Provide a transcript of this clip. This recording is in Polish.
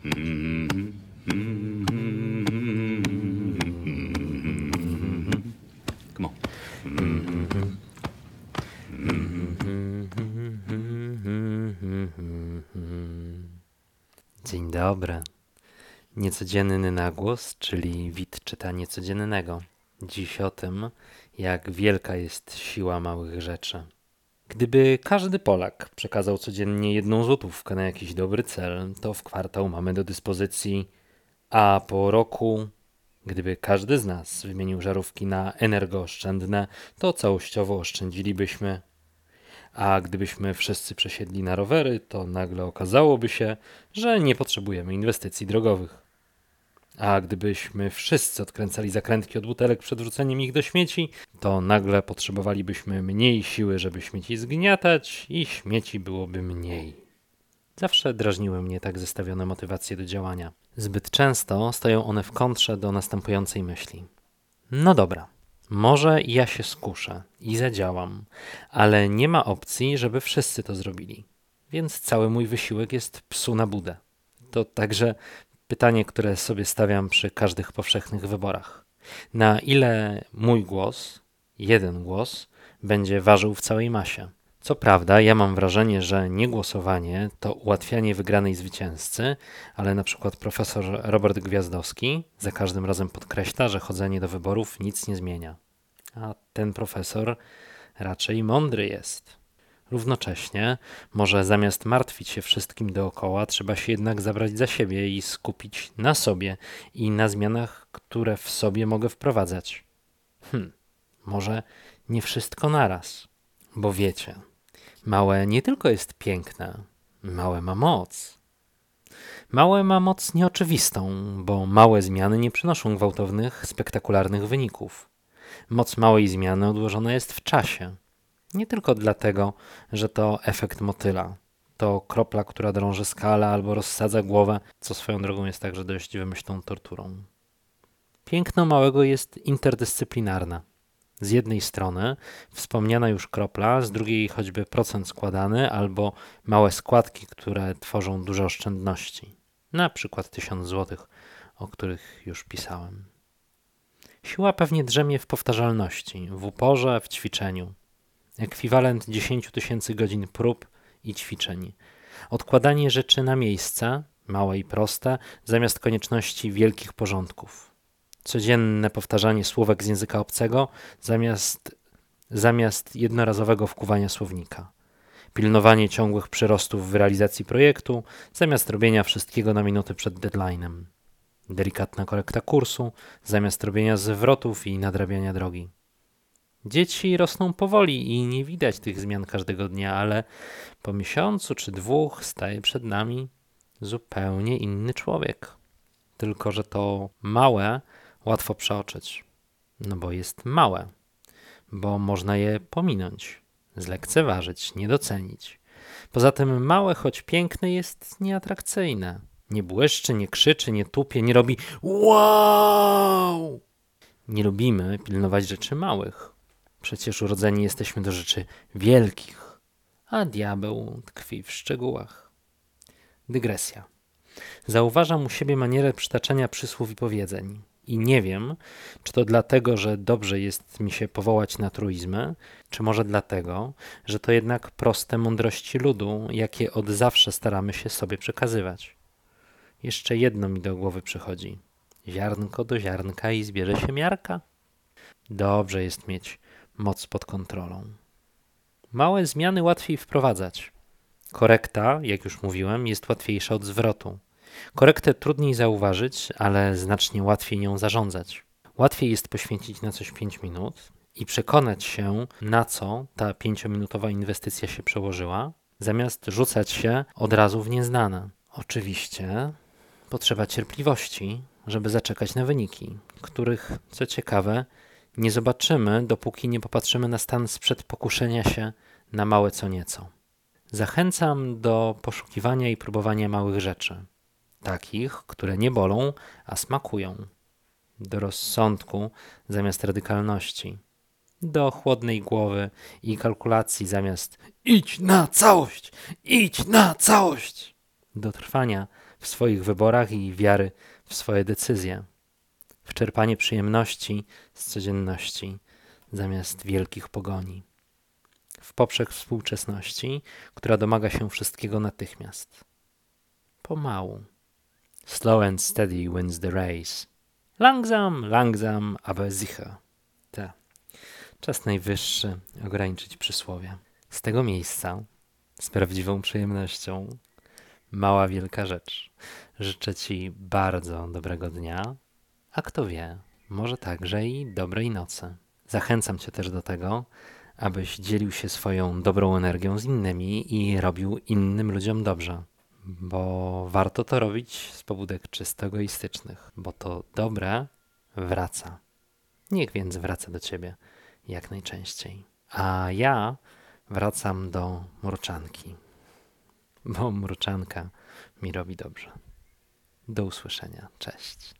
Come on. Dzień dobry. Niecodzienny nagłos, czyli wid czyta niecodziennego. Dziś o tym, jak wielka jest siła małych rzeczy. Gdyby każdy Polak przekazał codziennie jedną złotówkę na jakiś dobry cel, to w kwartał mamy do dyspozycji, a po roku, gdyby każdy z nas wymienił żarówki na energooszczędne, to całościowo oszczędzilibyśmy a gdybyśmy wszyscy przesiedli na rowery, to nagle okazałoby się, że nie potrzebujemy inwestycji drogowych. A gdybyśmy wszyscy odkręcali zakrętki od butelek przed wrzuceniem ich do śmieci, to nagle potrzebowalibyśmy mniej siły, żeby śmieci zgniatać i śmieci byłoby mniej. Zawsze drażniły mnie tak zestawione motywacje do działania. Zbyt często stoją one w kontrze do następującej myśli. No dobra, może ja się skuszę i zadziałam, ale nie ma opcji, żeby wszyscy to zrobili. Więc cały mój wysiłek jest psu na budę. To także pytanie, które sobie stawiam przy każdych powszechnych wyborach. Na ile mój głos, jeden głos, będzie ważył w całej masie? Co prawda, ja mam wrażenie, że niegłosowanie to ułatwianie wygranej zwycięzcy, ale na przykład profesor Robert Gwiazdowski za każdym razem podkreśla, że chodzenie do wyborów nic nie zmienia. A ten profesor raczej mądry jest. Równocześnie, może zamiast martwić się wszystkim dookoła, trzeba się jednak zabrać za siebie i skupić na sobie i na zmianach, które w sobie mogę wprowadzać. Hm, może nie wszystko naraz, bo wiecie, małe nie tylko jest piękne, małe ma moc. Małe ma moc nieoczywistą, bo małe zmiany nie przynoszą gwałtownych, spektakularnych wyników. Moc małej zmiany odłożona jest w czasie. Nie tylko dlatego, że to efekt motyla. To kropla, która drąży skalę albo rozsadza głowę, co swoją drogą jest także dość wymyślną torturą. Piękno małego jest interdyscyplinarne. Z jednej strony wspomniana już kropla, z drugiej choćby procent składany albo małe składki, które tworzą duże oszczędności. Na przykład 1000 zł, o których już pisałem. Siła pewnie drzemie w powtarzalności, w uporze, w ćwiczeniu. Ekwiwalent 10 tysięcy godzin prób i ćwiczeń. Odkładanie rzeczy na miejsce, małe i proste, zamiast konieczności wielkich porządków. Codzienne powtarzanie słówek z języka obcego zamiast, zamiast jednorazowego wkuwania słownika. Pilnowanie ciągłych przyrostów w realizacji projektu zamiast robienia wszystkiego na minuty przed deadline'em delikatna korekta kursu, zamiast robienia zwrotów i nadrabiania drogi. Dzieci rosną powoli i nie widać tych zmian każdego dnia, ale po miesiącu czy dwóch staje przed nami zupełnie inny człowiek. Tylko, że to małe łatwo przeoczyć, no bo jest małe, bo można je pominąć, zlekceważyć, nie docenić. Poza tym małe, choć piękne, jest nieatrakcyjne nie błyszczy, nie krzyczy, nie tupie, nie robi wow. Nie lubimy pilnować rzeczy małych. Przecież urodzeni jesteśmy do rzeczy wielkich, a diabeł tkwi w szczegółach. Dygresja. Zauważam u siebie manierę przytaczania przysłów i powiedzeń. I nie wiem, czy to dlatego, że dobrze jest mi się powołać na truizmy, czy może dlatego, że to jednak proste mądrości ludu, jakie od zawsze staramy się sobie przekazywać. Jeszcze jedno mi do głowy przychodzi. Ziarnko do ziarnka i zbierze się miarka. Dobrze jest mieć moc pod kontrolą. Małe zmiany łatwiej wprowadzać. Korekta, jak już mówiłem, jest łatwiejsza od zwrotu. Korektę trudniej zauważyć, ale znacznie łatwiej nią zarządzać. Łatwiej jest poświęcić na coś 5 minut i przekonać się, na co ta pięciominutowa inwestycja się przełożyła, zamiast rzucać się od razu w nieznane. Oczywiście potrzeba cierpliwości, żeby zaczekać na wyniki, których, co ciekawe, nie zobaczymy, dopóki nie popatrzymy na stan sprzed pokuszenia się na małe co nieco. Zachęcam do poszukiwania i próbowania małych rzeczy, takich, które nie bolą, a smakują, do rozsądku zamiast radykalności, do chłodnej głowy i kalkulacji zamiast idź na całość, idź na całość, do trwania w swoich wyborach i wiary w swoje decyzje, w czerpanie przyjemności z codzienności zamiast wielkich pogoni, w poprzek współczesności, która domaga się wszystkiego natychmiast. Pomału. Slow and steady wins the race. Langsam, langsam, aber sicher. Ta. Czas najwyższy ograniczyć przysłowie. Z tego miejsca, z prawdziwą przyjemnością, mała wielka rzecz. Życzę Ci bardzo dobrego dnia, a kto wie, może także i dobrej nocy. Zachęcam Cię też do tego, abyś dzielił się swoją dobrą energią z innymi i robił innym ludziom dobrze. Bo warto to robić z pobudek czysto egoistycznych, bo to dobre wraca. Niech więc wraca do Ciebie jak najczęściej. A ja wracam do mruczanki, bo mruczanka mi robi dobrze. Do usłyszenia. Cześć.